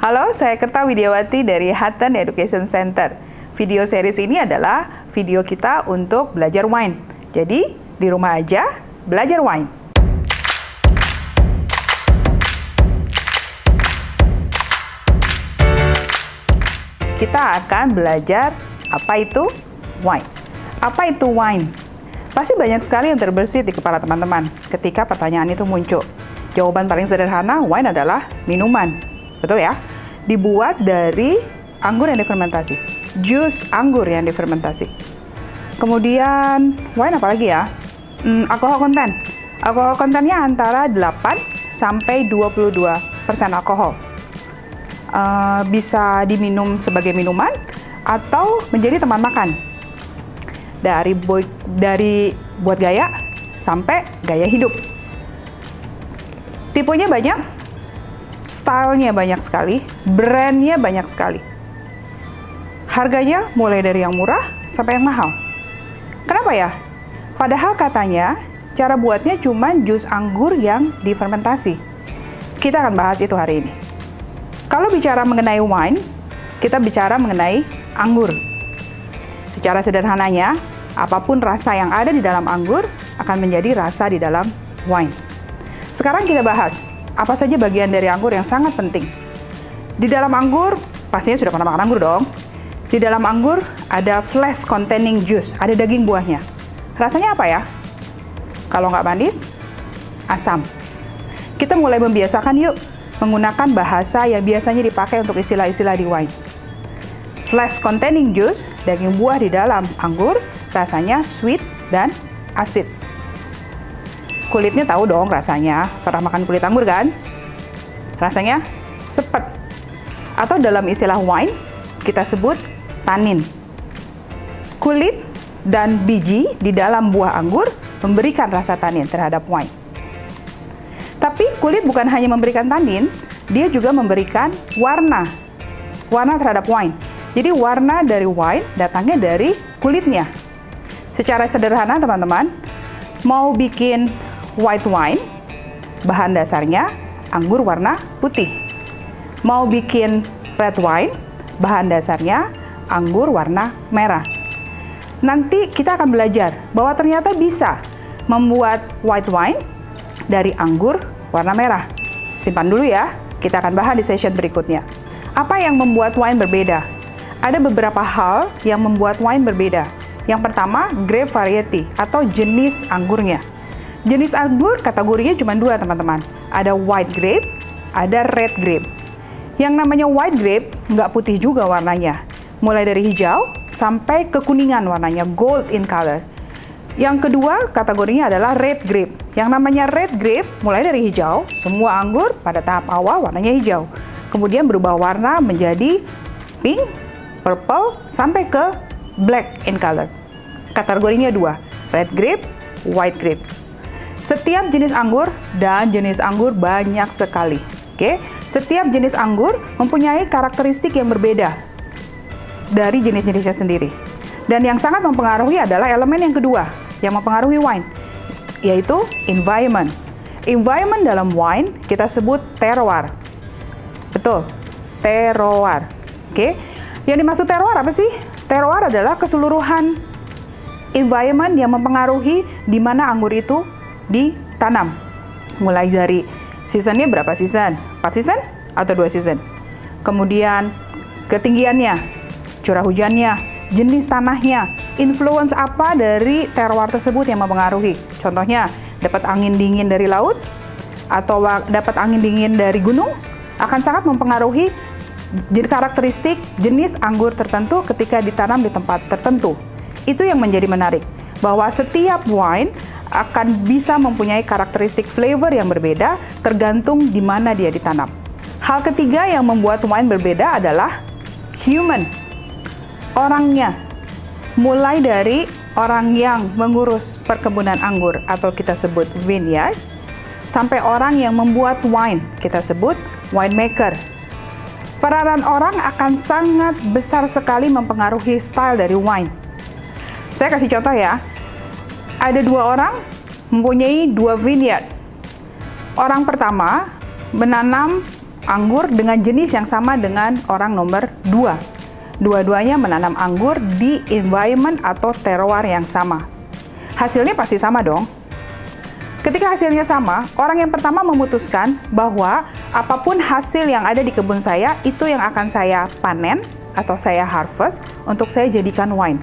Halo, saya Kerta Widiawati dari Hutton Education Center. Video series ini adalah video kita untuk belajar wine. Jadi, di rumah aja belajar wine. Kita akan belajar apa itu wine. Apa itu wine? Pasti banyak sekali yang terbersit di kepala teman-teman ketika pertanyaan itu muncul. Jawaban paling sederhana, wine adalah minuman. Betul ya? Dibuat dari anggur yang difermentasi. Jus anggur yang difermentasi. Kemudian, wine apa lagi ya? Hmm, alkohol konten. Alkohol kontennya antara 8 sampai 22 persen alkohol. Uh, bisa diminum sebagai minuman atau menjadi teman makan. Dari boy, dari buat gaya sampai gaya hidup. Tipenya banyak, stylenya banyak sekali, brandnya banyak sekali. Harganya mulai dari yang murah sampai yang mahal. Kenapa ya? Padahal katanya cara buatnya cuma jus anggur yang difermentasi. Kita akan bahas itu hari ini. Kalau bicara mengenai wine, kita bicara mengenai anggur. Secara sederhananya, apa pun rasa yang ada di dalam anggur akan menjadi rasa di dalam wine. Sekarang kita bahas apa saja bagian dari anggur yang sangat penting. Di dalam anggur, pastinya sudah pernah makan anggur dong. Di dalam anggur ada flesh containing juice, ada daging buahnya. Rasanya apa ya? Kalau nggak manis, asam. Kita mulai membiasakan yuk menggunakan bahasa yang biasanya dipakai untuk istilah-istilah di wine. Flesh containing juice, daging buah di dalam anggur, rasanya sweet dan asid. Kulitnya tahu dong rasanya, pernah makan kulit anggur kan? Rasanya sepet. Atau dalam istilah wine, kita sebut tanin. Kulit dan biji di dalam buah anggur memberikan rasa tanin terhadap wine. Tapi kulit bukan hanya memberikan tanin, dia juga memberikan warna. Warna terhadap wine. Jadi warna dari wine datangnya dari kulitnya. Secara sederhana teman-teman, mau bikin white wine, bahan dasarnya anggur warna putih. Mau bikin red wine, bahan dasarnya anggur warna merah. Nanti kita akan belajar bahwa ternyata bisa membuat white wine dari anggur warna merah. Simpan dulu ya, kita akan bahas di session berikutnya. Apa yang membuat wine berbeda? Ada beberapa hal yang membuat wine berbeda. Yang pertama, grape variety atau jenis anggurnya. Jenis anggur kategorinya cuma dua teman-teman. Ada white grape, ada red grape. Yang namanya white grape nggak putih juga warnanya. Mulai dari hijau sampai kekuningan warnanya, gold in color. Yang kedua kategorinya adalah red grape. Yang namanya red grape mulai dari hijau, semua anggur pada tahap awal warnanya hijau. Kemudian berubah warna menjadi pink, purple, sampai ke black in color. Kategorinya dua, red grape, white grape. Setiap jenis anggur dan jenis anggur banyak sekali. Oke, setiap jenis anggur mempunyai karakteristik yang berbeda dari jenis-jenisnya sendiri. Dan yang sangat mempengaruhi adalah elemen yang kedua yang mempengaruhi wine, yaitu environment. Environment dalam wine kita sebut terroir. Betul, terroir. Oke, yang dimaksud terroir apa sih? Terroir adalah keseluruhan environment yang mempengaruhi di mana anggur itu ditanam. Mulai dari seasonnya berapa season? 4 season atau 2 season? Kemudian ketinggiannya, curah hujannya, jenis tanahnya, influence apa dari terroir tersebut yang mempengaruhi. Contohnya, dapat angin dingin dari laut atau dapat angin dingin dari gunung akan sangat mempengaruhi karakteristik jenis anggur tertentu ketika ditanam di tempat tertentu. Itu yang menjadi menarik, bahwa setiap wine akan bisa mempunyai karakteristik flavor yang berbeda tergantung di mana dia ditanam. Hal ketiga yang membuat wine berbeda adalah human orangnya. Mulai dari orang yang mengurus perkebunan anggur atau kita sebut vineyard, sampai orang yang membuat wine, kita sebut winemaker. Peranan orang akan sangat besar sekali mempengaruhi style dari wine. Saya kasih contoh ya, ada dua orang mempunyai dua vineyard. Orang pertama menanam anggur dengan jenis yang sama dengan orang nomor 2. Dua-duanya menanam anggur di environment atau terroir yang sama. Hasilnya pasti sama dong. Ketika hasilnya sama, orang yang pertama memutuskan bahwa apa pun hasil yang ada di kebun saya itu yang akan saya panen atau saya harvest untuk saya jadikan wine.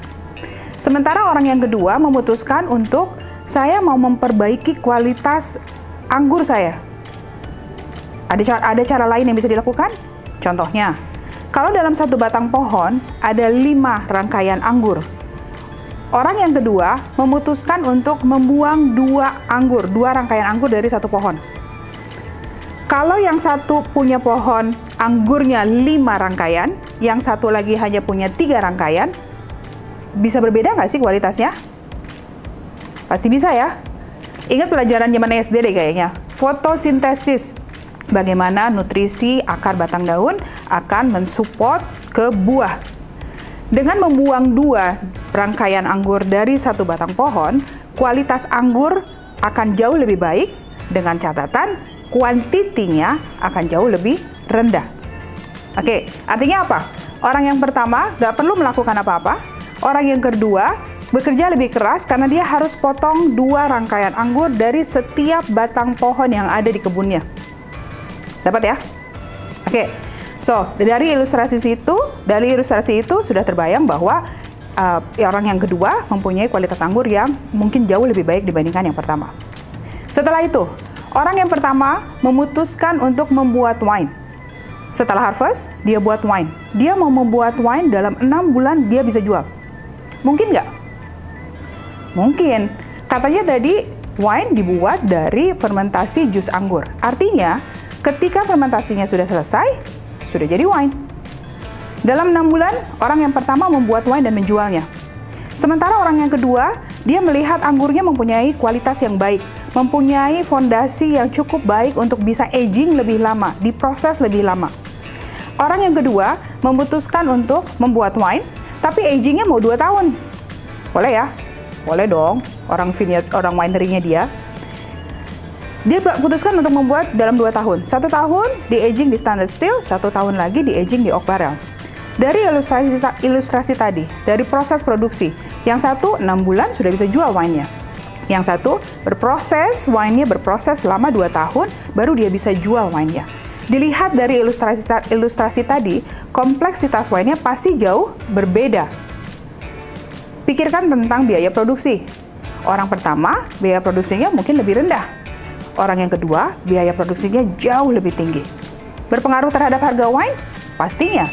Sementara orang yang kedua memutuskan untuk saya mau memperbaiki kualitas anggur saya. Ada cara, ada cara lain yang bisa dilakukan? Contohnya, kalau dalam satu batang pohon ada lima rangkaian anggur, orang yang kedua memutuskan untuk membuang dua anggur, dua rangkaian anggur dari satu pohon. Kalau yang satu punya pohon anggurnya lima rangkaian, yang satu lagi hanya punya tiga rangkaian, bisa berbeda nggak sih kualitasnya? Pasti bisa ya. Ingat pelajaran zaman SD deh kayaknya. Fotosintesis. Bagaimana nutrisi akar batang daun akan mensupport ke buah. Dengan membuang dua rangkaian anggur dari satu batang pohon, kualitas anggur akan jauh lebih baik dengan catatan kuantitinya akan jauh lebih rendah. Oke, artinya apa? Orang yang pertama nggak perlu melakukan apa-apa, Orang yang kedua bekerja lebih keras karena dia harus potong dua rangkaian anggur dari setiap batang pohon yang ada di kebunnya. Dapat ya? Oke. So, dari ilustrasi itu, dari ilustrasi itu sudah terbayang bahwa uh, orang yang kedua mempunyai kualitas anggur yang mungkin jauh lebih baik dibandingkan yang pertama. Setelah itu, orang yang pertama memutuskan untuk membuat wine. Setelah harvest, dia buat wine. Dia mau membuat wine dalam enam bulan dia bisa jual. Mungkin nggak? Mungkin. Katanya tadi wine dibuat dari fermentasi jus anggur. Artinya, ketika fermentasinya sudah selesai, sudah jadi wine. Dalam enam bulan, orang yang pertama membuat wine dan menjualnya. Sementara orang yang kedua, dia melihat anggurnya mempunyai kualitas yang baik, mempunyai fondasi yang cukup baik untuk bisa aging lebih lama, diproses lebih lama. Orang yang kedua memutuskan untuk membuat wine tapi agingnya mau 2 tahun. Boleh ya? Boleh dong, orang vineyard, orang winery-nya dia. Dia putuskan untuk membuat dalam 2 tahun. Satu tahun di aging di standard still, satu tahun lagi di aging di oak barrel. Dari ilustrasi, ilustrasi tadi, dari proses produksi, yang satu 6 bulan sudah bisa jual wine-nya. Yang satu berproses, wine-nya berproses selama 2 tahun, baru dia bisa jual wine-nya. Dilihat dari ilustrasi, ilustrasi tadi, kompleksitas wine-nya pasti jauh berbeda. Pikirkan tentang biaya produksi. Orang pertama, biaya produksinya mungkin lebih rendah. Orang yang kedua, biaya produksinya jauh lebih tinggi. Berpengaruh terhadap harga wine? Pastinya.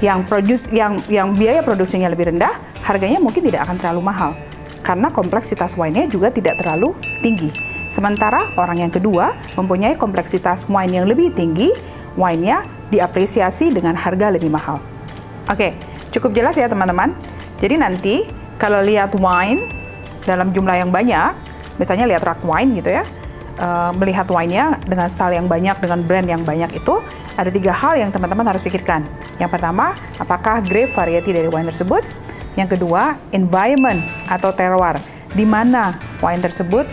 Yang produce yang yang biaya produksinya lebih rendah, harganya mungkin tidak akan terlalu mahal karena kompleksitas wine-nya juga tidak terlalu tinggi. Sementara orang yang kedua mempunyai kompleksitas wine yang lebih tinggi, wine-nya diapresiasi dengan harga lebih mahal. Oke, cukup jelas ya teman-teman. Jadi nanti kalau lihat wine dalam jumlah yang banyak, misalnya lihat rak wine gitu ya, uh, melihat wine-nya dengan style yang banyak, dengan brand yang banyak itu, ada tiga hal yang teman-teman harus pikirkan. Yang pertama, apakah grape variety dari wine tersebut? Yang kedua, environment atau terroir, di mana wine tersebut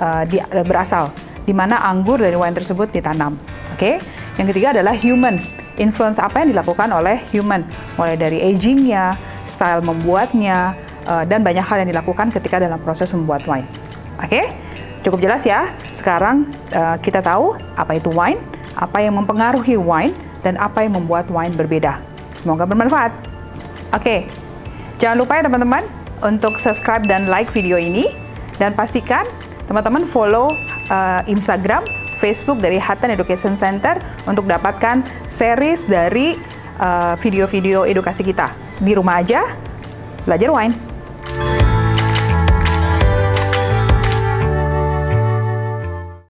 uh, di, uh, berasal, di mana anggur dari wine tersebut ditanam. Oke, okay? yang ketiga adalah human, influence apa yang dilakukan oleh human, mulai dari agingnya, style membuatnya, uh, dan banyak hal yang dilakukan ketika dalam proses membuat wine. Oke, okay? cukup jelas ya. Sekarang uh, kita tahu apa itu wine, apa yang mempengaruhi wine, dan apa yang membuat wine berbeda. Semoga bermanfaat. Oke, okay. jangan lupa ya teman-teman untuk subscribe dan like video ini, dan pastikan teman-teman follow uh, Instagram, Facebook dari Hatan Education Center untuk dapatkan series dari uh, video-video uh, edukasi kita. Di rumah aja, belajar wine.